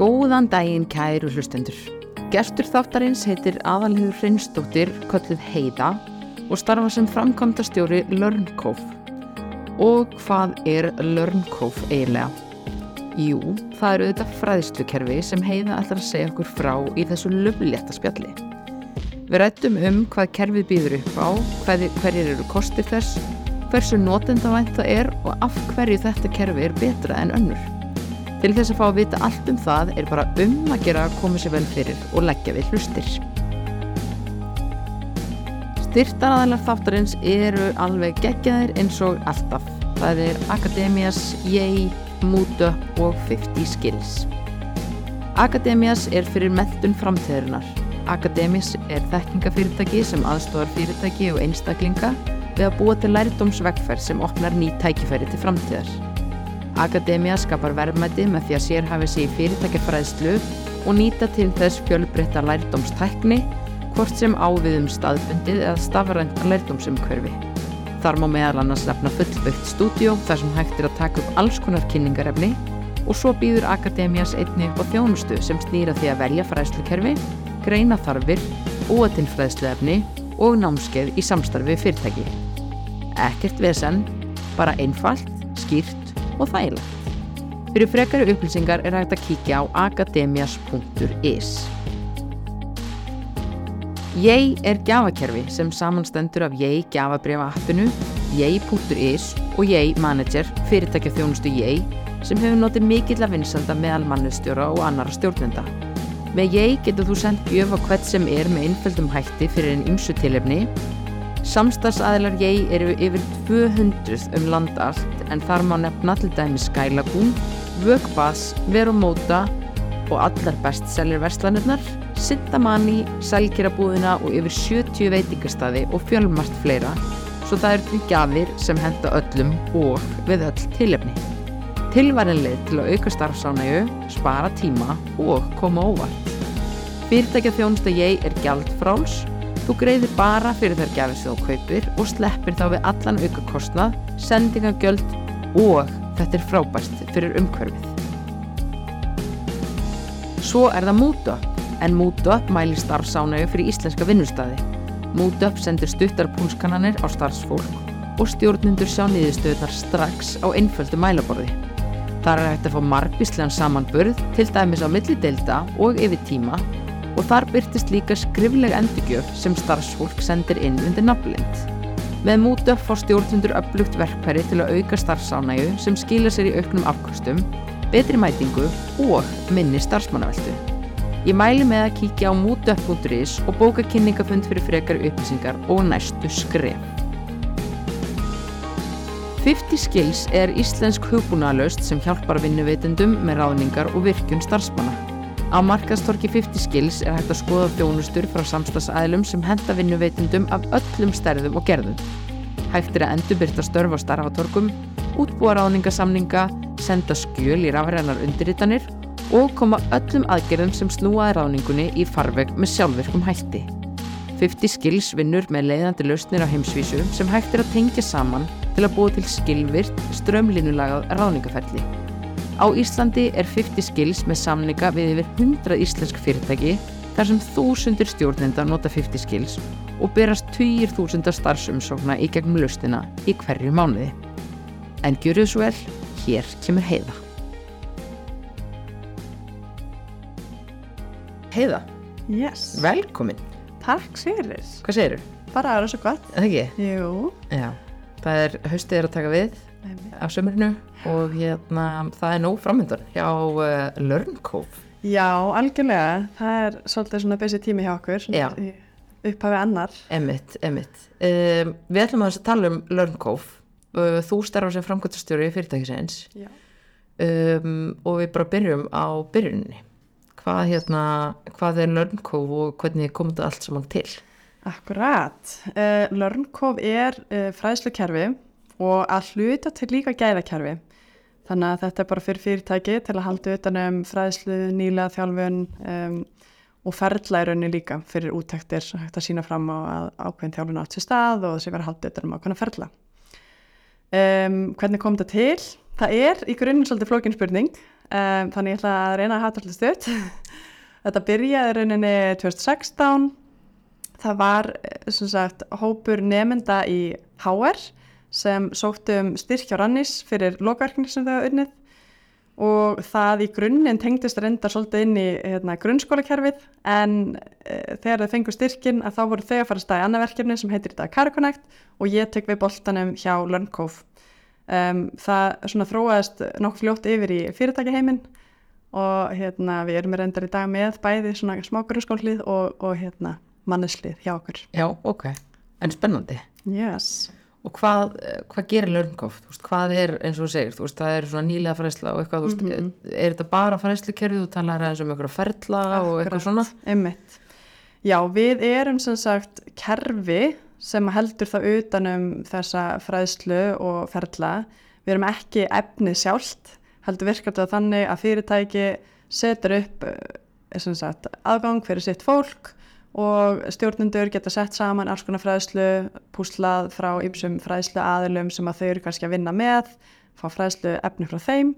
Góðan daginn kæru hlustendur. Gestur þáttarins heitir aðalhegur Hreinsdóttir, kölluð Heiða og starfa sem framkvæmdastjóri LearnCove. Og hvað er LearnCove eiginlega? Jú, það eru þetta fræðslukerfi sem Heiða ætlar að segja okkur frá í þessu löflétta spjalli. Við rættum um hvað kerfið býður upp á, hverjir eru kostir þess, hversu notendavænt það er og af hverju þetta kerfi er betra en önnur. Til þess að fá að vita allt um það er bara um að gera að koma sér vel fyrir og leggja við hlustir. Styrtaraðalar þáttarins eru alveg geggjaðir eins og alltaf. Það er Akademias, Yay, Moodle og 50 Skills. Akademias er fyrir meldun framtíðarinnar. Akademias er þekkingafyrirtæki sem aðstofar fyrirtæki og einstaklinga við að búa til lærdómsvegferð sem opnar ný tækifæri til framtíðar. Akademia skapar verðmæti með því að sérhafi sig í fyrirtækjafræðslu og nýta til þess fjölbreytta lærdómstækni, hvort sem áviðum staðbundið eða stafrænt lærdómsumkörfi. Þar má meðal annars nefna fullbyggt stúdjó þar sem hægt er að taka upp alls konar kynningarefni og svo býður Akademias einni á þjónustu sem snýra því að velja fræðslukerfi, greina þarfir, búa til fræðsluefni og námskeið í samstarfi fyrirtæki. Ekkert vesen, bara einfalt, skýrt og þægilegt. Fyrir frekari upplýsingar er hægt að kíkja á akademias.is. Yay er gjafakerfi sem samanstendur af Yay gjafabriða appinu, Yay.is og Yay Manager fyrirtækja þjónustu Yay sem hefur notið mikill að vinsanda meðal mannustjóra og annara stjórnenda. Með Yay getur þú sendt gjöf á hvert sem er með einföldum hætti fyrir einn ymsu tilefni. Samstagsaðilar Yay eru yfir 200 um land allt en þar má nefna til dæmi Skylagún, Vögbass, Veromóta og allar bestsellir verslanirnar, Sintamani, Sælkerabúðina og yfir 70 veitingastadi og fjölmart fleira svo það eru til gjafir sem henda öllum og við öll tilefni. Tilværinleið til að auka starfsánægu, spara tíma og koma óvart. Fyrirtækja þjónusta ég er gjaldfráls Þú greiðir bara fyrir þær gafir sem þú kaupir og sleppir þá við allan auka kostnað, sendingagjöld og þetta er frábært fyrir umhverfið. Svo er það MoodUp, en MoodUp mælir starfsánægu fyrir íslenska vinnustæði. MoodUp sendir stuttar púlskannanir á starfsfólk og stjórnundur sjá niðurstöðunar strax á einföldu mælaborði. Þar er hægt að fá margvíslegan samanburð, til dæmis á millidelda og yfir tíma og þar byrtist líka skrifleg endurgjöf sem starfsfólk sendir inn undir nafnlind. Með mútu fá stjórnundur upplugt verkfæri til að auka starfsánægu sem skila sér í auknum afkvöstum, betri mætingu og minni starfsmannaveldu. Ég mæli með að kíkja á mútuup.is og bóka kynningafund fyrir frekari upplýsingar og næstu skref. 50 Skills er íslensk hugbúnaðalaust sem hjálpar vinnuveitendum með ráðningar og virkun starfsmanna. Á markaðstorki 50 Skills er hægt að skoða þjónustur frá samstagsæðlum sem henda vinnuveitundum af öllum stærðum og gerðum. Hægt er að endurbyrta störf á starfatorkum, útbúa ráðningasamninga, senda skjöl í rafrænar undirritanir og koma öllum aðgerðum sem snúaði ráðningunni í farveg með sjálfverkum hætti. 50 Skills vinnur með leiðandi lausnir á heimsvísu sem hægt er að tengja saman til að búa til skilvirt strömlinulagað ráðningaferli. Á Íslandi er 50 Skills með samninga við yfir 100 íslensk fyrirtæki þar sem þúsundir stjórnenda nota 50 Skills og berast 20.000 starfsumsókna í gegnum lausnina í hverju mánuði. En gjöru svo vel, hér kemur Heiða. Heiða, Yes, velkomin. takk fyrir. Hvað segirðu? Bara aðra svo gott. Það ekki? Jú. Já. Það er haustið er að taka við á sömurinu og hérna það er nóg framöndan hjá uh, LearnCove. Já, algjörlega. Það er svolítið svona basic tími hjá okkur. Upphafi annar. Emmitt, emmitt. Um, við ætlum að tala um LearnCove. Uh, þú starfar sem framkvæmtastjóri í fyrirtækisins um, og við bara byrjum á byrjuninni. Hvað, hérna, hvað er LearnCove og hvernig kom þetta allt saman til? Akkurat. Uh, LearnCove er uh, fræðslukerfi og að hluta til líka gæðakerfi. Þannig að þetta er bara fyrir fyrirtæki til að halda utan um fræðslu, nýlega þjálfun um, og rauninni líka fyrir úttektir sem hægt að sína fram á ákveðin þjálfun átt sér stað og verið að halda utan um ákveðina ferla. Um, hvernig kom þetta til? Það er í grunninn svolítið flókin spurning um, þannig ég ætla að reyna að hata alltaf stutt. Þetta byrjaði rauninni 2016, það var eh, sagt hópur nefnda í HR sem sóttum styrkja rannis fyrir lokverkni sem þau hafa unnið og það í grunninn tengdist reyndar svolítið inn í hérna, grunnskólakerfið en e, þegar þau fengu styrkin að þá voru þau að fara að staði annað verkefni sem heitir þetta CarConnect og ég tek við boltanum hjá LearnCove. Um, það svona þróaðist nokkuð fljótt yfir í fyrirtækiheimin og hérna, við erum reyndar í dag með bæði svona smá grunnskólið og, og hérna, manneslið hjá okkur. Já, ok. En spennandi. Yes. Og hvað, eh, hvað gerir Lörnkoff? Hvað er, eins og þú segir, þú veist, það er svona nýlega fræsla og eitthvað, þú veist, Mhm. er þetta bara fræslukerfið, þú talar aðeins um eitthvað ferla og eitthvað svona? Einmitt. Já, við erum sem sagt kerfi sem heldur það utanum þessa fræðslu og ferla. Við erum ekki efnið sjálft, heldur virkar þetta þannig að fyrirtæki setur upp eh, sagt, aðgang fyrir sitt fólk og stjórnendur geta sett saman alls konar fræðslu, púslað frá ýmsum fræðslu aðilum sem að þau eru kannski að vinna með, fá fræðslu efni frá þeim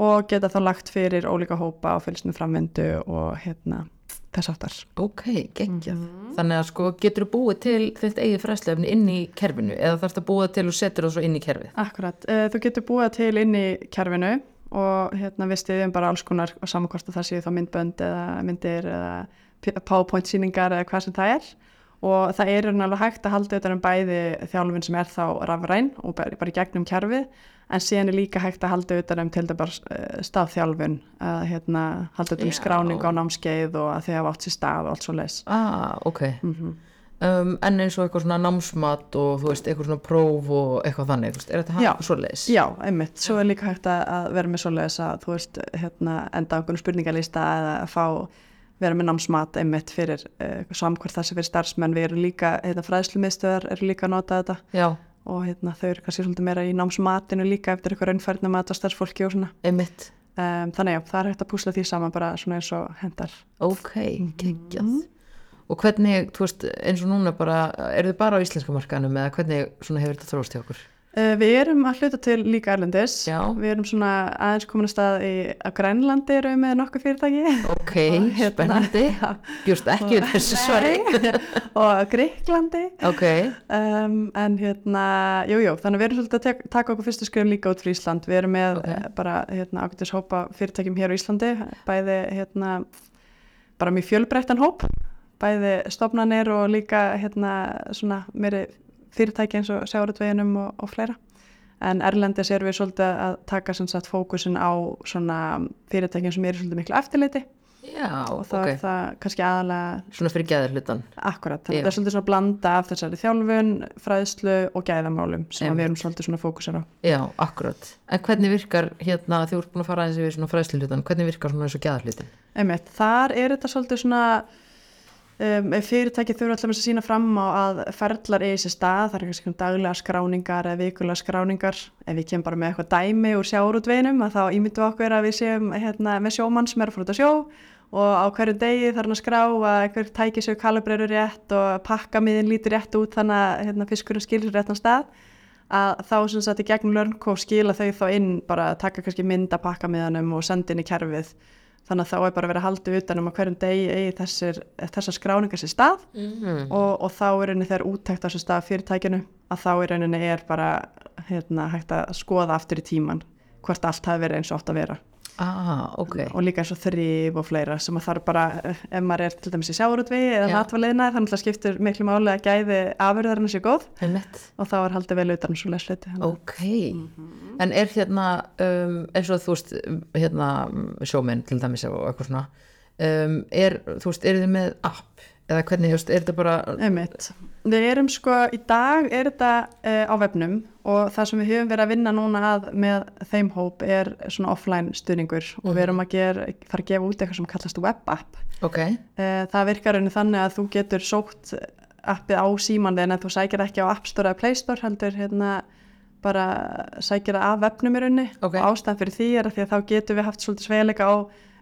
og geta þá lagt fyrir ólíka hópa og fylgst með framvindu og hérna þess aftar. Ok, geggjað. Þannig að sko getur þú búið til þetta eigið fræslefni inn í kerfinu eða þarfst að búið til og setur það svo inn í kerfið? Akkurat, uh, þú getur búið til inn í kerfinu og hérna við stiðjum bara alls konar og samankvæmst að það séu þá myndbönd eða myndir eða PowerPoint síningar eða hvað sem það er og það er alveg hægt að halda þetta um bæði þjálfin sem er þá rafræn og bara, í gegnum kerfið en síðan er líka hægt að halda utan um til bara uh, staðþjálfun að hérna halda utan um skráning á námskeið og að þau hafa átt sér stað og allt svo leis. Ah, ok. Mhm. Um, en eins og eitthvað svona námsmat og þú veist, eitthvað svona próf og eitthvað þannig, er þetta hægt svo leis? Já, einmitt. Svo er líka hægt að, vera með svoleiðis að þú veist, hérna, enda einhvern spurningalista eða að fá vera með námsmat einmitt fyrir uh, samkvært sem fyrir starfsmenn. Við erum líka, hérna, fræðslumiðstöðar eru líka að nota þetta Já, og hérna, þau eru kannski svolítið meira í námsmatinu líka eftir eitthvað raunfærna mat á starfsfólki og svona. einmitt. Um, þannig já, það er hægt að púsla því saman bara svona eins og hendar. Ok, geggjað. Og hvernig, þú veist, eins og núna bara, eru þið bara á íslenska markaðanum eða hvernig svona hefur þetta þróst hjá okkur? Uh, við erum að hluta til líka erlendis. Já. Við erum svona aðeins komin að stað í, Grænlandi eru við með nokkuð fyrirtæki. Ok, Og hérna- spennandi. Já. Bjúst ekki við þessu svari. og Greiklandi Ok, um, en hérna, jú, jú, þannig að við erum svolítið að tek, taka okkur fyrstu skrifum líka út fyrir Ísland við erum með Ok. okay. bara hérna, ágætis hópa fyrirtækjum hér á Íslandi bæði hérna bara mjög fjölbreyttan hóp bæði stofnanir og líka hérna svona meiri fyrirtæki eins og sjáratveginum og, og fleira en Erlendis erum við svolítið að taka sagt fókusin á svona fyrirtækjum sem eru svolítið miklu eftirliti já, og þá ok. er það kannski aðalega Svona fyrir gæðir hlutan. Akkurat, það er svolítið svona blanda af þessari þjálfun, fræðslu og gæðamálum sem við erum svolítið svona fókusar á. Já, akkurat. En hvernig virkar hérna, þið voru búin að fara aðeins yfir svona fræslu hlutan, hvernig virkar svona eins og gæðar hlutin? Einmitt, þar er þetta svolítið svona um, ef fyrirtæki þurfa alltaf að sína fram á að ferlar eigi sér stað, það er kannski daglega skráningar eða vikulega skráningar. Ef við kemum bara með eitthvað dæmi úr sjáurútveginum að þá ímyndum okkur að við séum hérna, með sjómann sem er út að sjó og á hverju degi þarf hann að skrá að einhver tæki sér kalibreru rétt og pakka miðin lítur rétt út þannig að hérna, fiskurinn skilur réttan stað. Að þá sem sagt í gegnum LearnCo skila þau þá inn bara taka kannski mynd að pakka miðanum og senda inn í kerfið þannig að þá er bara verið að halda utanum að hverjum degi eigi þessir, þessar skráningar sér stað Mm. og, og þá er rauninni þegar úttækt á sér stað fyrirtækinu að þá er rauninni er bara hérna, hægt að skoða aftur í tíman hvort allt hafi verið eins og átt að vera Ah, ok. og líka eins og þrýf og fleira sem að þarf bara, eh, ef maður er til dæmis í sjáurútvegi eða Já. matvaliðna þannig að skiptur miklu máli að gæði afurðarinn sé góð Einmitt. og þá er haldið vel utan svo lesleiti Ok, en er hérna um, eins og þú veist hérna sjóminn til dæmis og eitthvað svona um, er, þú veist, er þið með app eða hvernig, veist, er þetta bara Einmitt. Við erum sko, í dag er þetta uh, á vefnum og það sem við höfum verið að vinna núna að með þeim hóp er svona offline stuðningur og við erum að gera, fara að gefa út eitthvað sem kallast web app. ok, Uh, það virkar rauninu þannig að þú getur sótt appið á síman þinn en þú sækir ekki á App Store eða Play Store heldur hérna bara sækir það af vefnum í rauninni Ok. og ástæðan fyrir því er að því að þá getum við haft svolítið sveileika á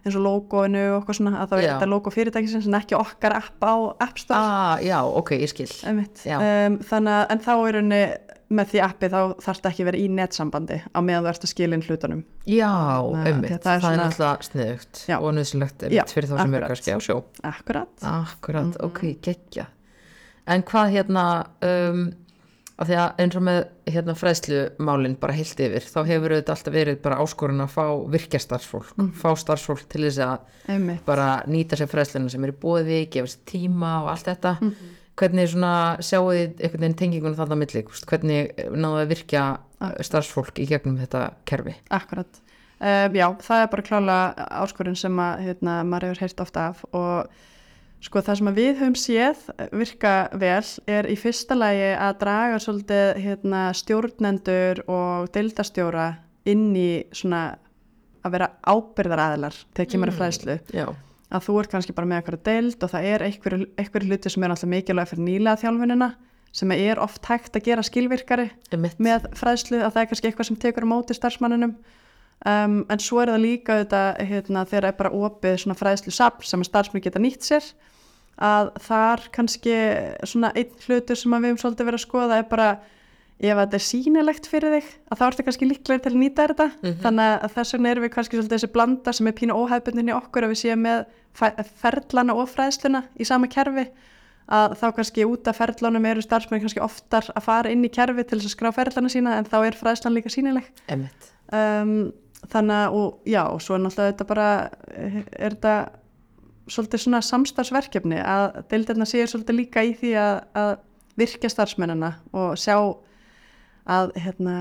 eins og logoinu og eitthvað svona að er Já. þetta logo fyrirtækisins en ekki okkar app á App Store. Ah, já, ok, ég skil. Um, þannig að en þá er henni með því appi þá þarf þetta ekki vera í netsambandi á meðan þú ert að skilin hlutunum. Já, þetta það er er náttúrulega sniðugt og nöðsilegt Já, einmitt fyrir þá sem eru kannski á sjó. Akkurat. Akkurat, Mhm. ok, geggja. En hvað hérna um, af því að eins og með hérna fræðslumálin bara heilt yfir þá hefur þetta alltaf verið bara áskorun að fá virkja starfsfólk, Mhm. fá starfsfólk til þess að einmitt bara nýta sér fræðsluna sem er í bóði, gefa sér tíma og allt þetta Mhm. hvernig svona sjáu þið einhvern veginn tengingunum þannig að milli, hvernig náðu að virkja starfsfólk í gegnum þetta kerfi Akkurat. Um, já, það er bara klála áskorun sem að hérna, maður hefur heyrt ofta af og sko það sem að við höfum séð virka vel er í fyrsta lagi að draga svolítið hérna, stjórnendur og deildastjóra inn í svona að vera ábyrðaraðilar þegar kemur að fræðslu. Já, að þú ert kannski bara með eitthvað deild og það er einhverju einhver hluti sem er alltaf mikilvæg fyrir nýlega þjálfunina sem er oft hægt að gera skilvirkari einmitt. með fræðslu að það er kannski eitthvað sem tekur á móti starfsmanninum um, en svo er það líka þetta hérna, þegar er bara opið svona fræðslu sapn sem að starfsmann geta nýtt sér að þar kannski svona einn hlutur sem við höfum svolítið verið að skoða er bara ef þetta er sýnilegt fyrir þig að þá ertu kannski líklega til að nýta þetta. Þannig að þess vegna erum við kannski svolítið þessi blanda sem er pínu óhæfbundin í okkur að við séum með fe- ferlana og fræðsluna í sama kerfi að þá kannski út af ferlanum eru starfsmenn kannski oftar að fara inn í kerfi til þess að skrá ferlana sína en þá er fræðslan líka sínileg um, þannig að og, já, og svo er náttúrulega þetta bara eh, er þetta svolítið svona samstarfsverkefni að deildirna séu svolítið líka í því að, að virkja starfsmennina og sjá að hérna,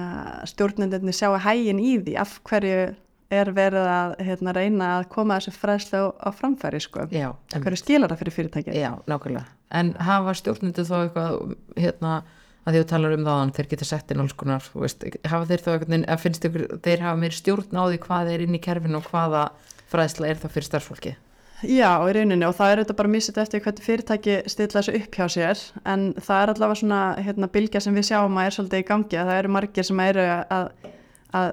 stjórnendinni sjá að hægin í því af hverju er verið að hérna, reyna að koma þessu fræðslu á, framfæri sko. Já, hverju skilar það fyrir fyrirtæki Já, nákvæmlega. En hafa stjórnundu þá eitthvað, hérna, að því þú talar um það þeir geta sett inn alls konar, veist, hafa þeir þá eitthvað, en finnst ykkur, þeir hafa meir stjórn á því hvað er inn í kerfinu og hvaða fræðsla er það fyrir starfsfólki? Já, í rauninni og það er þetta bara missið eftir hvernig fyrirtæki stilla þessu upp hjá sér en það er allavega svona hérna, bylgja sem við sjáum að er svolítið í gangi að það eru margir sem eru að, að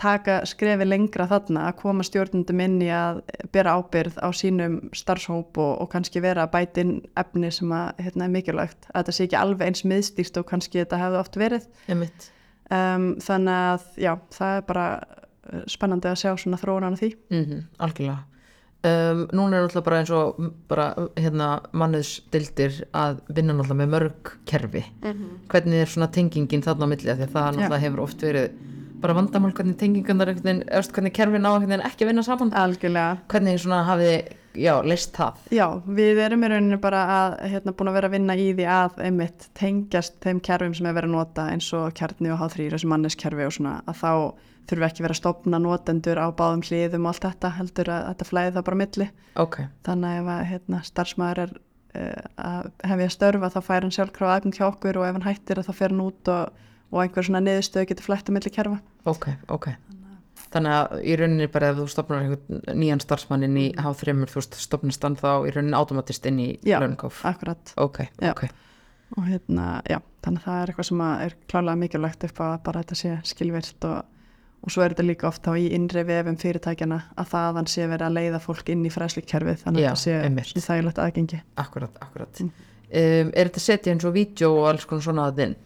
taka skrefi lengra þarna að koma stjórnundum inn í að bera ábyrð á sínum starfshóp og, og kannski vera að bæta inn efni sem að, hérna, er mikilvægt að þetta sé ekki alveg eins miðstýrt og kannski þetta hefði oft verið um, þannig að já, það er bara uh, spennandi að sjá svona þróunan á því Mm algjörlega. Um, núna er náttúrulega bara eins og bara, hérna, manniðsdildir að vinna náttúrulega með mörg kerfi. Hvernig er svona tengingin þarna á milli? Af Því að það náttúrulega hefur oft verið bara vandamál hvernig eða hvernig kerfi ná einhvern veginn ekki að vinna saman. Algjörlega Hvernig svona hafið, já, leist það? Já, við erum í rauninni bara að hérna búin að vera að vinna í því að einmitt tengjast þeim kerfum sem er verið að nota eins og kjarni og H3, þessu manneskerfi og svona að þá þurfum við ekki verið að stopna notendur á báðum hliðum og allt þetta heldur að þetta flæði það bara á milli Ok, þannig að ef að hérna, starfsmæður er uh, að hefja störfa þá fær hann sjálfkrafa aðgang hjá okkur og ef hann hættir þá fer hann út og, og einhver svona niðurstöð getur flætt á milli kerfa ok, ok. Þannig að í rauninni bara ef þú stopnar nýjan starfsmannin í H3, þú stopnast hann þá í rauninni automatist inn í launkof. Akkurat Ok, Já. ok. og hérna, já, þannig að það er eitthvað sem að er klálega mikilvægt upp að bara þetta sé skilvirt og, og svo er þetta líka oft á í innri vefum fyrirtækjana að þaðan sé verið að leiða fólk inn í fræslikerfið þannig að þetta sé þægilegt aðgengi. Akkurat, akkurat. Mm. Um, er þetta setja eins og vídeo og alls konar svona að þinn?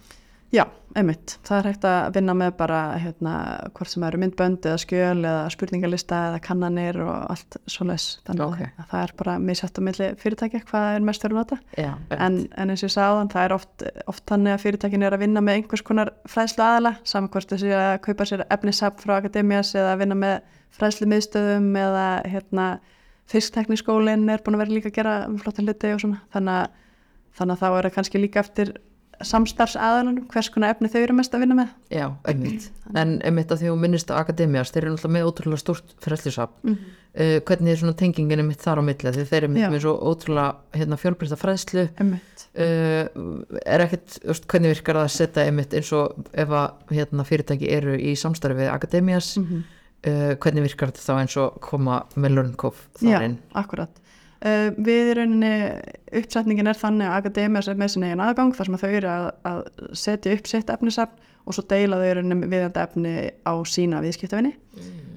Já, einmitt. Það er hægt að vinna með bara hérna, hvort sem eru myndbönd eða skjöl eða spurningalista eða kannanir og allt svoleiðis. Þannig Ok. að það er bara misætt á milli fyrirtækja hvað er mest fyrir að nota. Já, En, en eins og ég sagði áðan, það er oft, oft þannig að fyrirtækin er að vinna með einhvers konar fræðslu aðala, saman hvort þessi að kaupa sér efnisafn frá Akademias eða að vinna með fræðslu miðstöðum eða hérna, fisktekniskólinn er búin að vera líka að gera flotta hluti og svona. Þannig að, þannig að þá er það kannski líka eftir samstarfsaðalunum, hvers konar efni þau eru mest að vinna með. já, einmitt. En einmitt að því þú minnist á Akademias, þeir eru náttúrulega með ótrúlega stórt fræðslisap. Mm. Uh, hvernig er svona tengingin einmitt þar á milli? Því þeir eru Já. með svo ótrúlega hérna, fjölbreysta fræðslu. Einmitt. Uh, er ekkert, hvernig virkar það að setja einmitt eins og ef að hérna, fyrirtæki eru í samstarfi við Akademias, Mm uh, hvernig virkar þetta þá eins og koma með Lörnkof Já, þar inn? akkurat. Uh, við í rauninni, uppsetningin er þannig að Akademias er með sinni eigin aðgang þar sem að þau eru að, að setja upp sitt efnisafn og svo deila þau í rauninni viðjandi efni á sína viðskiptafinni.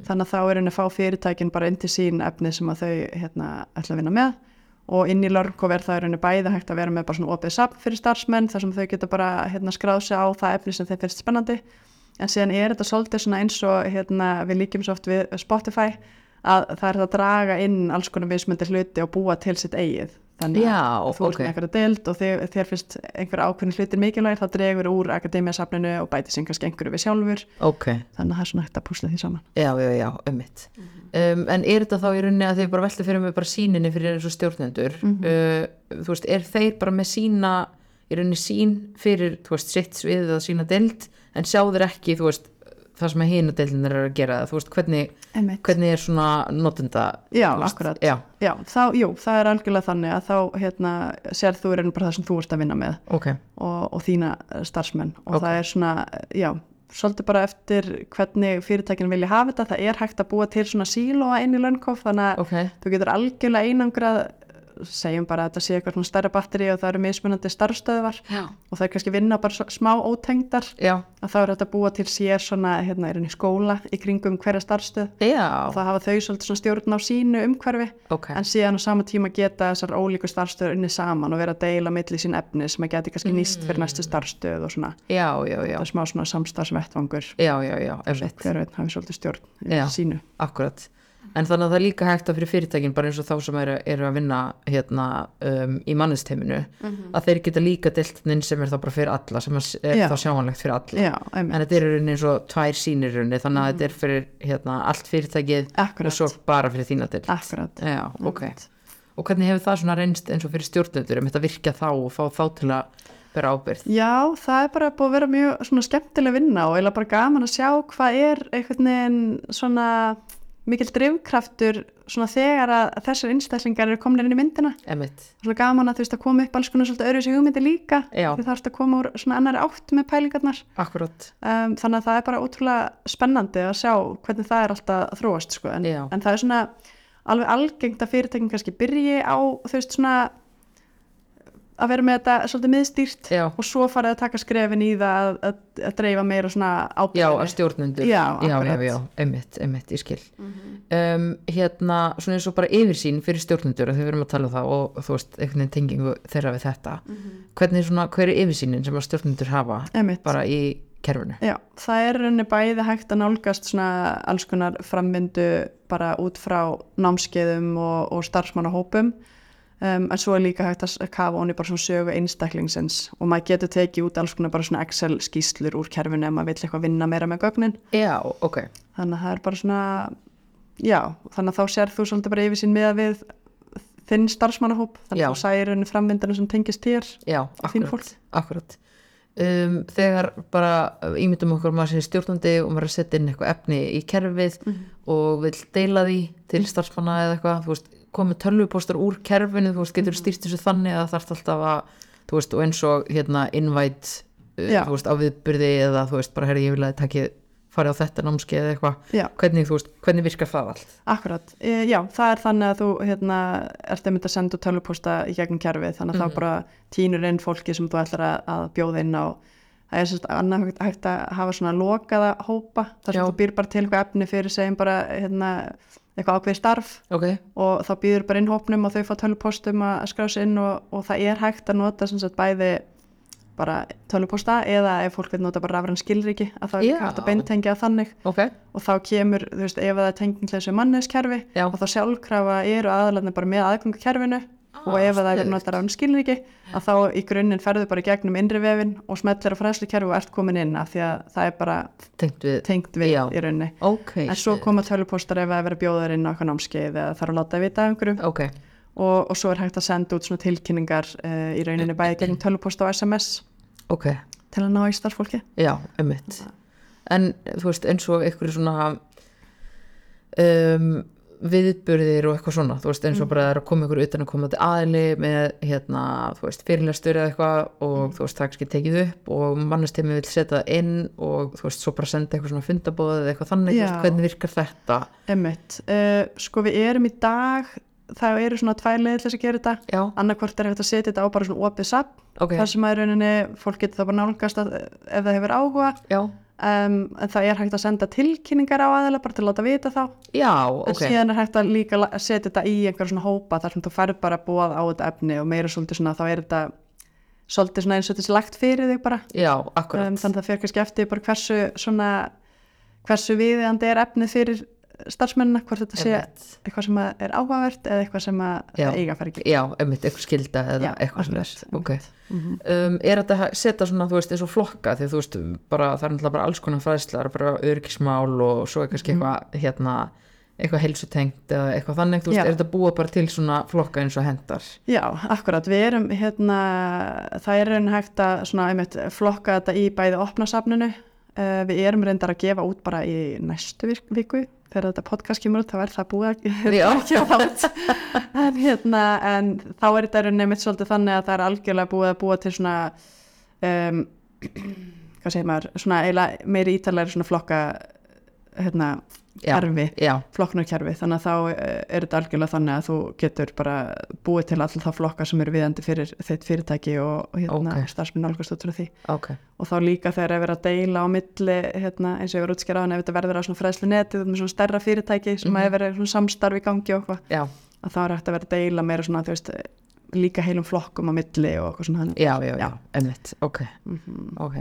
Þannig að þá er rauninni að fá fyrirtækin bara inn til sín efni sem að þau hérna, ætla að vinna með. Og inn í lörnkof er það í rauninni bæði hægt að vera með bara svona opið safn fyrir starfsmenn þar sem þau geta bara hérna, skráð sig á það efni sem þeim finnst spennandi. En síðan er þetta svolítið svona eins og hérna, við líkjum svo oft við Spotify að það er það að draga inn alls konar mismyndir hluti og búa til sitt eigið. Þannig Já, að þú ert ok. með einhverja deild og þér, þér finnst einhver ákveðin hlutir mikilvægir þá dregur úr akademiasafninu og bæti sig kannski einhverju við sjálfur. Ok, þannig að það er svona hægt að púsla því saman. Já, já, já, ummitt um, en er þetta þá í rauninni að þið bara velta fyrir mig bara síninni fyrir og stjórnendur uh, þú veist, er þeir bara með sína í rauninni sín fyrir þú veist, sitt svið eða sína deild en sjá þeir ekki, þú veist það sem að hina deildin er að gera, þú veist, hvernig hvernig er svona notenda Já, akkurat. já, Já, þá, jú, það er algjörlega þannig að þá hérna, sér þú er bara það sem þú ert að vinna með. Ok, og, og þína eh, starfsmenn. Og Ok. það er svona, já, svolítið bara eftir hvernig fyrirtækin vilja hafa þetta. Það er hægt að búa til svona sílóa inn í lönnkof þannig að ok. þú getur algjörlega einangrað segjum bara að þetta sé eitthvað svona stærra batteri og það eru mismunandi starfstöðvar já, og það er kannski vinna bara smá ótengdar. Já, að þá er þetta búa til sér svona hérna er henni skóla í kringum hverja starfstöð já. Og það hafa þau svolítið svona stjórn á sínu umhverfi. Ok, en síðan á sama tíma geta þessar ólíku starfstöður unni saman og vera að deila milli sín efni sem að geti kannski nýst fyrir næstu starfstöð og svona. Það er smá svona samstarfsvettvangur. Já, já, já, einmitt. Hver veit hafi svolítið stjórn í sínu. Akkurat, en þannig að það er líka hægt að fyrir fyrirtækin bara eins og þá sem eru, eru að vinna hérna um, í mannisteiminu að þeir geta líka deltnin sem er þá bara fyrir alla sem er Mhm. Já. þá sjáanlegt fyrir alla. Já, en þetta er eins og tvær sínir þannig að þetta er fyrir hérna, allt fyrirtækið og akkurat, svo bara fyrir þína delt akkurat. Já, ok, Einmitt. og hvernig hefur það svona reynst eins og fyrir stjórnendur um þetta virkja þá og fá þá til að bera ábyrð Já, það er bara búið að vera mjög svona skemmtileg vinna og eiginlega bara gaman að sjá hvað er einhvern veginn svona mikil drifkraftur svona þegar að þessar einstaklingar eru komin inn í myndina. Emitt, Svona gaman að þú veist að koma upp alls konar svolítið öðru sig hugmyndi líka Já. því það ert að koma úr svona annari átt með pælingarnar. Um, þannig að það er bara ótrúlega spennandi að sjá hvernig það er alltaf að þróast sko. en, en það er svona alveg algengt að fyrirtækin kannski byrji á þú veist svona að vera með þetta svolítið miðstýrt Já. og svo farið að taka skrefin í það að, að, að dreifa meira svona Já, ábyrgðinni. að stjórnendur. Já, já, já, já, einmitt, einmitt, ég skil. Um, Hérna, svona eins og bara yfirsýn fyrir stjórnendur, að þau verum að tala um það og þú veist, einhvern veginn tengingu þeirra við þetta. Hvernig svona, hver er yfirsýnin sem að stjórnendur hafa Einmitt. bara í kerfinu? Já, það er rauninni bæði hægt að nálgast svona alls konar frammyndu bara út frá námskeiðum og, og starfsmannahópum um, en svo er líka hægt að kafa honi bara svona sögu einstaklingsins og maður getur tekið út alls konar bara svona Excel skýslur úr kerfinu ef maður vill eitthvað vinna meira með gögnin. Já, ok, þannig að það er bara svona já, þannig að þá sér þú svolítið bara yfir sín með við þinn starfsmannahóp þannig Já. að þú sæir rauninni frammyndina sem tengist þér já, akkurat, akkurat. Um, þegar bara ímyndum okkur maður sé stjórnandi og maður er að setja inn eitthvað efni í kerfið og vil deila því til starfsmanna eða eitthvað, þú veist, komið tölvupóstar úr kerfinu, þú veist, getur stýrt þessu þannig að það þarf alltaf að, þú veist, og eins og hérna invite, uh, þú veist, á viðbyrði eða þú veist, bara herri, ég vil að takið farið á þetta námskeið eða eitthvað, hvernig, þú veist, hvernig virkar það allt? Akkurat, e, já, það er þannig að þú hérna, ert einmitt að senda út tölvupósta í gegnum kerfið, þannig að þá bara tínur inn fólki sem þú ætlar að, að bjóða inn á. Það er sérst annað hægt, að hafa svona lokaða hópa, þar sem þú býr bara til eitthvað efni fyrir segjum bara hérna, eitthvað ákveði starf Ok, og þá býður bara inn hópnum og þau fá tölvupóstum að skrá sig inn og, og það er hægt að nota sem sagt bæði bara tölvupósta eða ef fólk vil nota bara rafræn skilriki að þá er hægt að beintengja þannig. Ok, og þá kemur, þú veist, ef það er tenging til þessu manneskerfi og þá sjálfkrafa eru aðalarnir bara með aðgöngu kerfinu og ef það er notar án skilriki að þá í grunninn ferðu bara gegnum innri vefin og smellir á fræðslukerfi og ert komin inn af því að það er bara tengt við, tengt við í rauninni. Ok, en svo koma tölvupóstar ef það er verið að bjóða þér inn á eitthvað námskeið eða þarf að láta að vita einhverju. Ok, og, og svo er hægt að senda út svona tilkynningar uh, í rauninni bæði gegn tölvupósta og SMS ok, til að ná í starffólki Já, einmitt. En þú veist eins og einhverju svona um, viðburðir og eitthvað svona þú veist eins og bara það er að koma einhverju utan að koma til aðli með hérna þú veist fyrirlestur eða eitthvað og þú veist það ekki tekið upp og mannustemi vil setja það inn og þú veist svo bara senda eitthvað svona fundabóð eða eitthvað þannig, veist, hvernig virkar þetta? Emmitt, uh, sko við erum í dag það eru svona tvær leiðir til þess að gera þetta. Annarkvort er hægt að setja þetta á bara svona opið sapp ok, þar sem að rauninni fólk getur það bara nálgast að, ef það hefur áhuga. Já, um, en það er hægt að senda tilkynningar á aðeila bara til að láta vita þá. Já, en ok, síðan er hægt að líka setja þetta í einhver svona hópa þar sem þú færð bara búað á þetta efni og meira svolítið svona þá er þetta svolítið svona eins og þetta er lagt fyrir þig bara. Já, akkurat. Um, þannig að það fer kannski eftir bara hversu svona hversu viðeigandi er efnið fyrir starfsmennina, hvort þetta sé eitthvað sem er áhugavert eða eitthvað sem eiga að fara ekki Já, einmitt, eitthvað skilda eða Já, eitthvað svona akkurat, Ok, um, er þetta að setja svona, þú veist, eins og flokka því þú veist, bara, það er náttúrulega bara alls konar fræðslar, bara örgismál og svo er kannski eitthvað, hérna eitthvað heilsutengt eða eitthvað þannig, þú veist, Já. er þetta búið bara til svona flokka eins og hendar? Já, akkurat, við erum hérna, það er raun hægt að svona, einmitt, flokka þetta í bæði opnasafninu, uh, við erum reyndar að gefa út bara í næstu vik- viku þegar þetta podcast kemur út, þá er það búið að gefa það út en hérna, en þá er þetta raun einmitt svolítið þannig að það er algjörlega búið að búa til svona um, hvað segir maður, svona meiri ítalegri svona flokka hérna. Kerfi flokknarkerfi þannig að þá eh, er þetta algjörlega þannig að þú getur bara búið til alltaf þá flokka sem eru viðandi fyrir þitt fyrirtæki og, hérna, Ok. okay. starfsminn nálgast út frá því ok, og þá líka þegar er verið að deila á milli hérna, eins og ég var útskjara á en ef þetta verður svona fræðslu netið með svona stærra fyrirtæki sem mm. -hmm. verið svona samstarf í gangi og já, að þá er hægt að vera að deila meira svona veist, líka heilum flokkum á milli og eitthvað svona já, já, já, Já. einmitt, ok Mhm. ok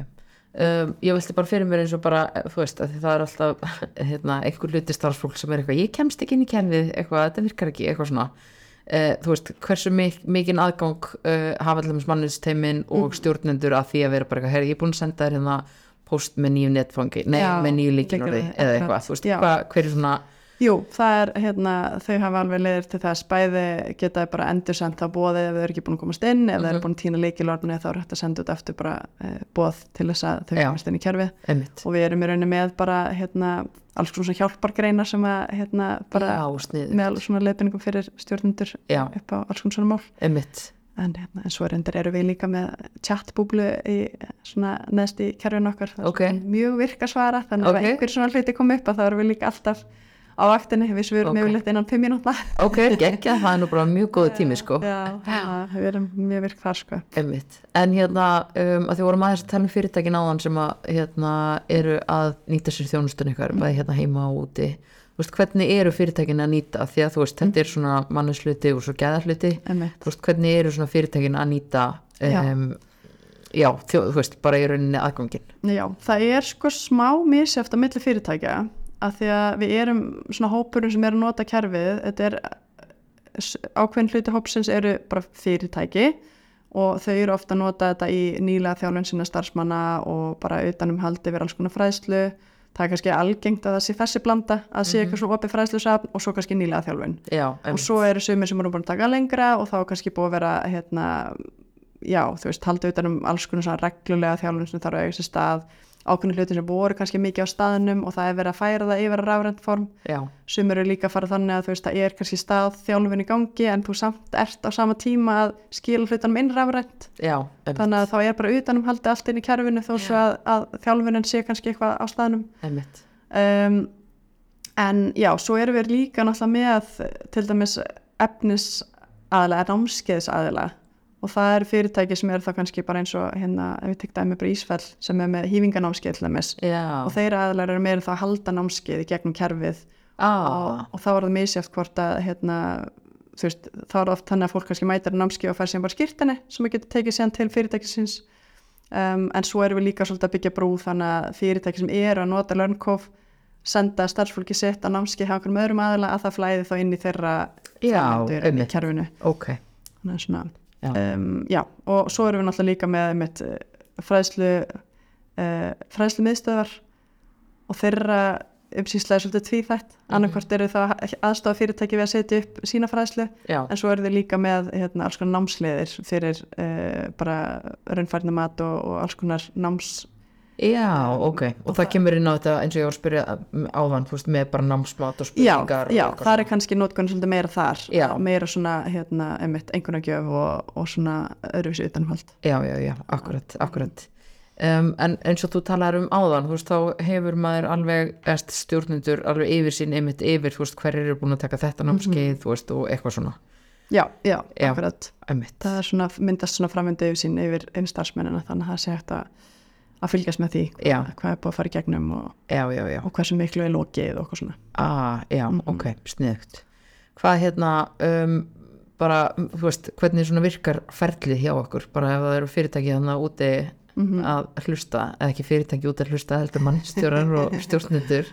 um, ég vilti bara fyrir mér eins og bara þú veist, að það er alltaf hérna, einhver hluti starfsfólk sem er eitthvað ég kemst ekki inn í kerfið, eitthvað, þetta virkar ekki eitthvað svona uh, þú veist, hversu mik mikinn aðgang uh, hafa allir mannusteimin og stjórnendur að því að vera bara eitthvað, herri, ég er búin að senda þér hérna post með nýju netfangi, nei, Já, með nýju lykilorði, eða eitthvað, þú veist, Já. hvað, hver er svona Jú, það er hérna, þau hafa alveg leiðir til þess bæði geta bara endur sendt á bóðið ef þau eru ekki búin að komast inn ef þau eru Mhm. búin að týna leikilorðinu þá er hægt að senda út eftir bara uh, bóð til þess að þau komast inn í einmitt, og við erum í rauninni með bara hérna, alls svona hjálpargreinar sem að hérna, bara já, með svona leiðbyningum fyrir stjórnendur Já. upp á alls svona mál einmitt, en, hérna, en svo reyndar eru við líka með chatbúblu í svona neðst í kerfinu okkar það er Ok. svona mjög virka svara þannig að Ok. ef einhver svona hluti kom upp að þá erum við líka alltaf á vaktinni við svörum Ok. okay. yfirleitt innan 5 mínúta ok, geggja það er nú bara mjög góð tími, sko Já, að við erum mjög virk þar sko Einmitt. En hérna, um, að því vorum aðeins að tala um fyrirtækin áðan sem að hérna, eru að nýta sér þjónustun ykkar, bæði hérna heima og úti. Þú veist, hvernig eru fyrirtækin að nýta? Því að þú veist, þetta er svona mannusluti og svo veist, hvernig eru svona fyrirtækin að nýta, Já. um, já, þjó, þú veist, bara í rauninni aðgangin. Já, það er sko smá misjæft á milli fyrirtækja að því að við erum svona hópurinn sem er að nota kerfið þetta er ákveðin hluti hópsins eru bara fyrirtæki og þau eru ofta að nota þetta í nýlega þjálfun sinna starfsmanna og bara utanum haldi verið alls konar fræðslu. Það er kannski algengt að það sé þessi blanda að sé eitthvað svona opið fræðslusafn og svo kannski nýlega þjálfun. Já, og svo eru sumir sem eru búin að taka lengra og þá kannski búið að vera hérna, já, þú veist, halda utan um alls konar reglulega þjálfun sem þarf að eiga sér stað ákveðin hlutin sem voru kannski mikið á staðnum og það er verið að færa það yfir að rafrænt form. Já, sumir eru líka að fara þannig að þú veist, það er kannski stað þjálfun í gangi en þú samt ert á sama tíma að skila hlutanum inn rafrænt. Já, þannig að þá er bara utanum haldið allt inn í kerfinu þó svo að, að þjálfunin sé kannski eitthvað á staðnum. Um, en já, svo erum við líka náttúrulega með til dæmis efnis aðalega, námskeiðs aðalega og það eru fyrirtæki sem eru þá kannski bara eins og hérna, ef við tekta dæmi bara Ísfell sem er með hýfinganámskeið til dæmis. Og þeir aðalega eru meira þá að halda námskeið í gegnum kerfið. Ah, og, og þá er það misjátt hvort að hérna, þú veist, þá er oft þannig að fólk kannski mætir námskeið og fær síðan bara skýrtinni sem við getum tekið síðan til fyrirtækisins. Um, en svo erum við líka svolítið að byggja brú þannig að fyrirtæki sem eru að nota LearnCove senda starfsfólki sitt á námskeið hjá einhverjum öðrum aðila að það flæði þá inn í þeirra Já, kerfinu. Ok, þannig að svona. Um, já, og svo erum við náttúrulega líka með einmitt, eh, fræðslu uh, fræðslu miðstöðar og þeirra umsýsla er svolítið tvíþætt. Mhm. annarkvort eru það aðstofa fyrirtæki við að setja upp sína fræðslu já, en svo eru þau líka með hérna, alls konar námsleiðir fyrir uh, bara raunfærnumat og, og alls konar náms Já, ok, og það kemur inn á þetta eins og ég var að spyrja áðan, þú veist, með bara námsmat og já, spurningar og já eitthvað það er kannski notkunn svolítið meira þar. Já. og meira svona hérna, einmitt, einhvernagjöf og, og svona öðruvísi utanhald. Já, já, já, akkurat, akkurat. Um, En eins og þú talar um áðan, þú veist, þá hefur maður alveg erst stjórnendur alveg yfir sín einmitt yfir, þú veist, hver eru búin að taka þetta námskeið, þú veist, og eitthvað svona. Já, já, Já. akkurat. einmitt, það er svona, myndast svona framöndu yfir sín yfir einn starfsmennina þannig að það sé hægt að, að fylgjast með því Já. hvað, er búið að fara í gegnum og, já, já, já og hversu miklu er lokið og eitthvað svona ah, já, Mhm. ok, sniðugt hvað hérna um, bara, þú veist, hvernig svona virkar ferlið hjá okkur, bara ef það eru fyrirtæki þannig úti Mhm. að hlusta eða ekki fyrirtæki úti að hlusta, heldur mannstjórar og stjórnendur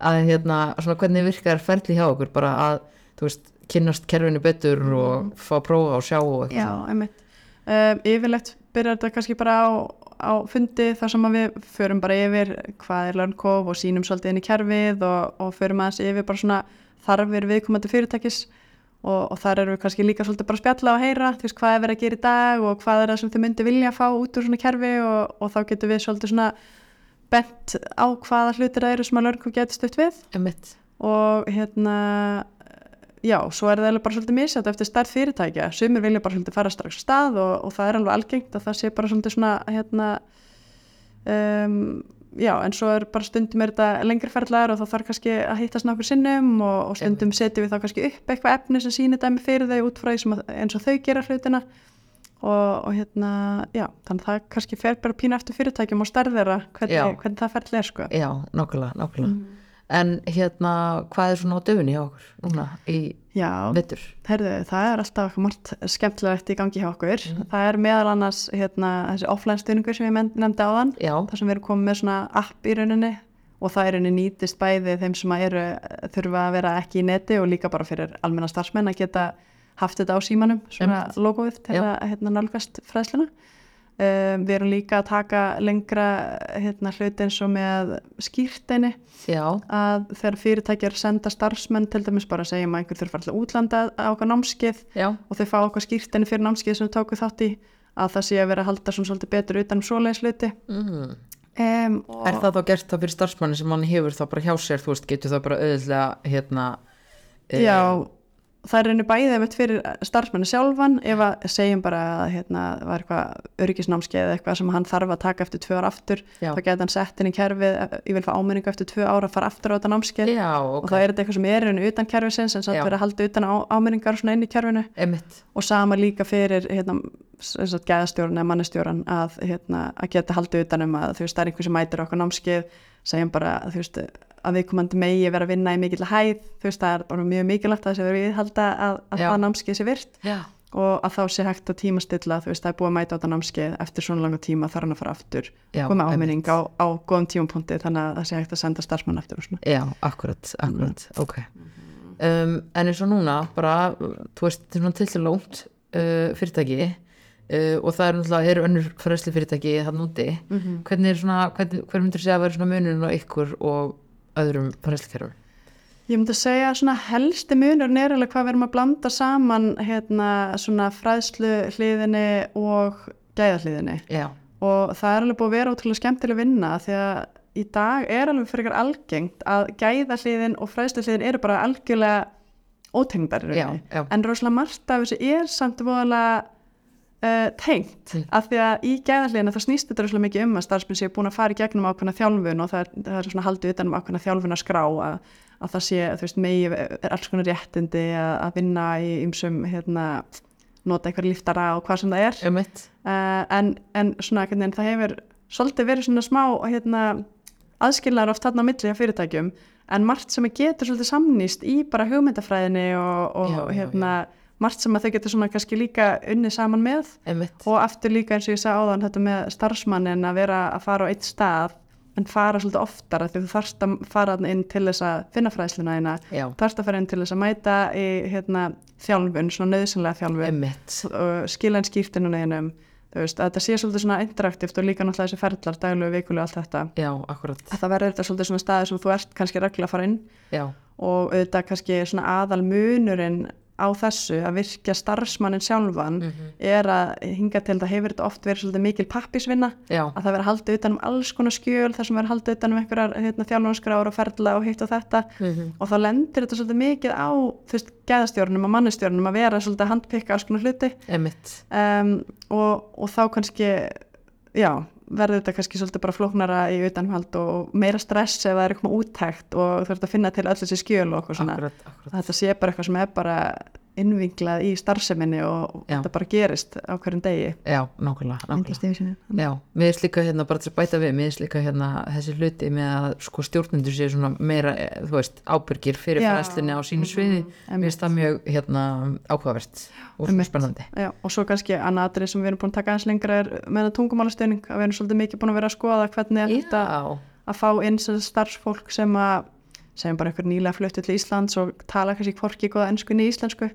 að hérna, svona hvernig virkar ferlið hjá okkur bara að, þú veist, kynnast kerfinu betur og fá að prófa og sjá og eitthvað Já, einmitt. Um, yfirleitt byrjar þetta kannski bara á, á fundi þar sem að við förum bara yfir hvað er LearnCove og sínum svolítið inn í kerfið og, og förum aðeins yfir bara svona þarfir viðkomandi fyrirtækis og, og þar erum við kannski líka svolítið bara að spjalla og heyra, veist, hvað er verið að gera í dag og hvað er það sem þið myndi vilja fá út úr svona kerfi og, og þá getum við svolítið svona bent á hvaða hlutir það eru sem að LearnCove getur stutt við Einmitt. og hérna já, svo er það eiginlega bara svolítið misjátt eftir stærð fyrirtækja, sumir vilja bara svolítið fara strax stað og, og það er alveg algengt að það sé bara svolítið svona hérna um, já, en svo er bara stundum er þetta lengri ferðlar og þá þarf kannski að hittast nokkur sinnum og, og stundum setjum við þá kannski upp eitthvað efni sem sýnir dæmi fyrir þau út frá því eins og þau gera hlutina. Og, og hérna, já, þannig að það kannski fer bara pínu eftir fyrirtækjum og Já. hvernig, hvernig það ferðli er sko. Já, nákvæmlega, nákvæmlega en hérna, hvað er svona á döfunni hjá okkur núna í Já, vettur Herðu, það er alltaf margt skemmtilegt í gangi hjá okkur. Það er meðal annars hérna, þessi offline stuðningur sem ég nefndi á þann, þar sem við erum komið með svona app í rauninni og það er rauninni nýtist bæði þeim sem eru, þurfa að vera ekki í neti og líka bara fyrir almenna starfsmenn að geta haft þetta á símanum, svona logoið til að hérna, nálgast fræðsluna. Um, við erum líka að taka lengra hérna, hluti eins og með skýrteini að þegar fyrirtækjar senda starfsmenn til dæmis bara segja að einhver þurfa til útlanda á okkar námskeið. Já, og þau fá okkar skýrtinni fyrir námskeið sem þau tóku þátt í að það sé að vera að halda svona svolítið betur utan um svoleiðis hluti. Mm. um, Er það þá gert þá fyrir starfsmanni sem hann hefur þá bara hjá sér, þú veist, getur það bara auðvitað hérna eh, Já, það er einu bæðið einmitt fyrir starfsmenni sjálfan ef að segjum bara að hérna, var eitthvað öryggisnámskeið eða eitthvað sem hann þarf að taka eftir tvö ára aftur Já. þá geta hann sett inn í kerfið ég vil fá áminningu eftir tvö ára að fara aftur á þetta námskeið Já, og ok, þá er þetta eitthvað sem er einu utan kerfisins en Já. verið að halda utan á, áminningar svona inn í kerfinu emitt og sama líka fyrir hérna, gæðastjórun eða mannestjórun að, hérna, að geta haldið utan um að þú veist, það er einhver sem mætir okkur námskeið segjum bara þú veist, að viðkomandi megi vera að vinna í mikill hæð. Þú veist, það er bara mjög mikilvægt að þessi verið viðhalda að, að það námskeið sé virt. Já, og að þá sé hægt að tímastilla þú veist, það er búið að mæta á þetta námskeið eftir svona langa tíma þarf hann að fara aftur koma áminning á, á góðum tímapunkti þannig að það sé hægt að senda starfsmann eftir já, akkurat, akkurat, ok. Um, En eins og núna, bara, þú veist, þetta er svona til til lónt uh, fyrirtæki uh, og það er náttúrulega, eru önnur fræsli fyrirtæki þann úti, Mhm. hvernig er svona, hvernig, hver myndir segja að vera svona munurinn á ykkur og öðrum fræslikerfum? Ég myndi að segja að helsti munur er alveg hvað við erum að blanda saman hérna svona fræðslu hliðinni og gæðahliðinni. Og það er alveg búið að vera ótrúlega skemmtileg vinna því að í dag er alveg fyrir ykkur algengt að gæðahliðin og fræðslu hliðin eru bara algjörlega ótengdar en rosalega margt af þessu er samt voðalega uh, tengt. Mm. af því að í gæðahliðina þá snýst þetta rosalega mikið um að starfsmenn séu búin að fara í gegnum ákveðna þjálfun og það er, það er svona haldið utan um ákveðna þjálfun að skrá að, að það sé, þú veist, megi er alls konar réttindi að, að vinna í ymsum, hérna, nota einhver liftara og hvað sem það er. Emitt uh, en, en svona, hvernig, það hefur svolítið verið svona smá hérna, aðskilnaður oft þarna á milli á fyrirtækjum en margt sem getur svolítið samnýst í bara hugmyndafræðinni og, og Já, já, hérna, margt sem að þau getur svona kannski líka unnið saman með. Emitt, og aftur líka eins og ég sagði áðan þetta með starfsmannin að vera að fara á eitt stað en fara svolítið oftar því þú þarfst að fara inn til þess að finna fræðsluna þína. Þarfst að fara inn til þess að mæta í hérna, þjálfun, svona nöðsynlega þjálfun. Og skila einn skýrtinu neðinum þú veist, að þetta sé svolítið svona interaktíft og líka náttúrulega þessi ferlar, daglegu, vikulega, allt þetta. Já, akkurat, að það verður þetta svolítið svona staði sem þú ert kannski reglulega að fara inn. Já, og auðvitað kannski svona aðal munurinn á þessu að virkja starfsmannin sjálfan Mhm. er að hinga til það hefur þetta oft verið svolítið mikil pappisvinna að það verður haldið utan um alls konar skjöl þar sem verður haldið utan um einhverjar hérna, þjálfanskráður og ferla og hitt og þetta. Mhm, og þá lendir þetta svolítið mikið á veist, gæðastjórnum og mannustjórnum að vera svolítið að handpikka alls konar hluti. Um, og, og þá kannski já, verður þetta kannski svolítið bara flóknara í utanhald og meira stress ef það er eitthvað úttækt og þú ert að finna til öll þessi skjöl og okkur svona. Akkurat, akkurat, þetta sé bara eitthvað sem er bara innvinglað í starfseminni og og Já. þetta bara gerist á hverjum degi. Já, nákvæmlega, mér finnst líka hérna bara til að bæta við, mér finnst líka hérna þessi hluti með að sko stjórnendur séu svona meira, eh, veist, ábyrgir fyrir fræslinni á sínu sviði, mér finnst það mjög hérna áhugavert og Einmitt. spennandi. Já, og svo kannski annað atrið sem við erum búin að taka aðeins lengra er með tungumálastöning að við erum svolítið mikið búin að vera að skoða hvernig er þetta að fá sem sagt starfsfólk sem að segjum bara einhver nýlega fluttu til Íslands og tala kannski hvorki góða ennsku niður íslensku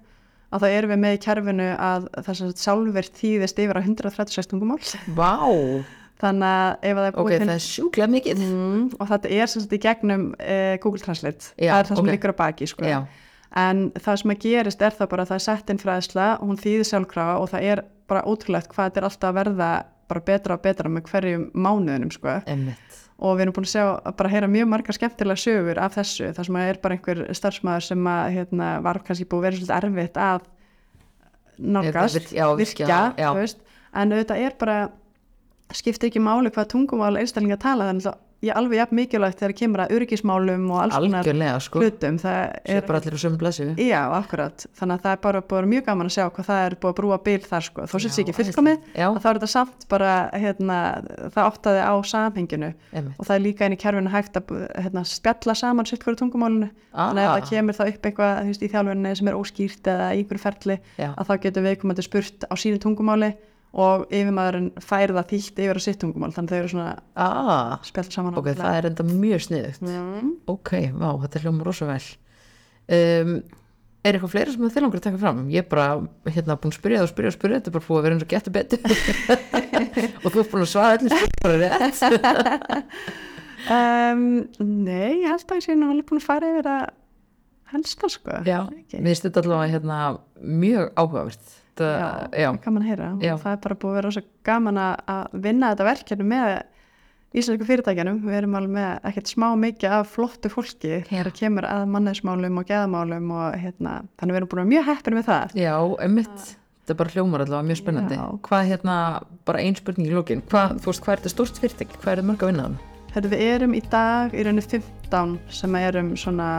að það erum við með í kerfinu að sem sagt sjálfverð þýðist yfir á 136 tungumál vá, þannig að ef að það er ok, búið það er sjúklega mikið. mm, og þetta er sem sagt í gegnum uh, Google Translate Já, það er það sem ok. liggur á baki sko. En það sem að gerist er það bara að það er sett inn fræðsla hún þýðir sjálfkrafa og það er bara ótrúlegt hvað þetta er alltaf að verða bara betra og betra með hverjum mánuðinum sko. emmitt. Og við erum búin að sjá að bara heyra mjög margar skemmtilega sögur af þessu þar sem að er bara einhver starfsmæður sem að hérna, var kannski búið að vera svolítið erfitt að nálgast, Virk- já, virkja, já. veist, en auðvitað er bara skiptir ekki máli hvað tungumál einstaklinga tala þannig að ég alveg jafn mikilvægt þegar kemur að öryggismálum og alls konar sko, hlutum er bara allir á sömu blessu. Já, akkurat. Þannig að það er bara vera mjög gaman að sjá hvað það er búið að brúa bil þar sko. Þó sem Já, sé ekki fullkomið, þá er þetta samt bara, hérna, það áttaði á samhenginu emmitt. og það er líka í kerfinu hægt að hérna, spjalla saman sitt hverju tungumálinu. Þannig að það kemur þá upp eitthvað veist, í þjálfunni sem er óskýrt eða einhverju ferli, Já, að þá getur viðkomandi spurt á sínu tungumáli og yfirmaðurinn færi það þýtt yfir á sitt tungumál. Þannig þau eru svona ah, spjall saman. ok, það er enda mjög sniðugt. Mm. Ok, vá, þetta er hljóma rosa vel. Um, er eitthvað fleira sem þið langar að taka fram? Ég er bara hérna búin að spyrja það og spyrja og spyrja, þetta er bara búið að vera eins og getur betur og þú er búin að svara allir spyrja. Um, nei, ég held að ég sé nú alveg búin að fara yfir að helsta sko. Já, mér finnst þetta allavega hérna mjög áhugavert. Það, Já, já, kan mann heyra Já. það er bara búið að vera svo gaman að að vinna þetta verkefni með íslensku fyrirtækjanum, við erum alveg með ekkert smá mikið af flottu fólki það kemur að mannesmálum og geðamálum og hérna, þannig við erum búin að vera mjög heppin með það já, emmitt. Þetta er bara hljómar allavega mjög spennandi. Já. Hvað hérna, bara ein spurning í lókin, hvað, þú veist, hvað er þetta stórt fyrirtæki, hvað er þetta mörg að vinna þannig? Þetta við erum í dag í rauninni 15 sem erum svona,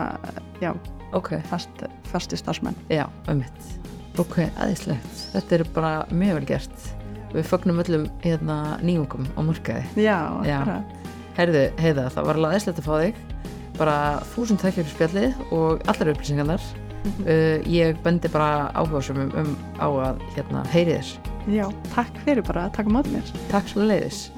já, Ok, fast, fasti starfsmenn já, emmitt. Ok, aðeinslegt. Þetta er bara mjög vel gert. Við fögnum öllum hérna nýjungum á markaði. Já, akkurat. Herðu, heiða, það var alveg aðeinslegt að fá þig. Bara þúsund takk fyrir spjallið og allar upplýsingarnar. Uh, ég bendi bara áhugasumum um á að hérna heyri þér. Já, takk fyrir bara taka mót mér Takk svo leiðis.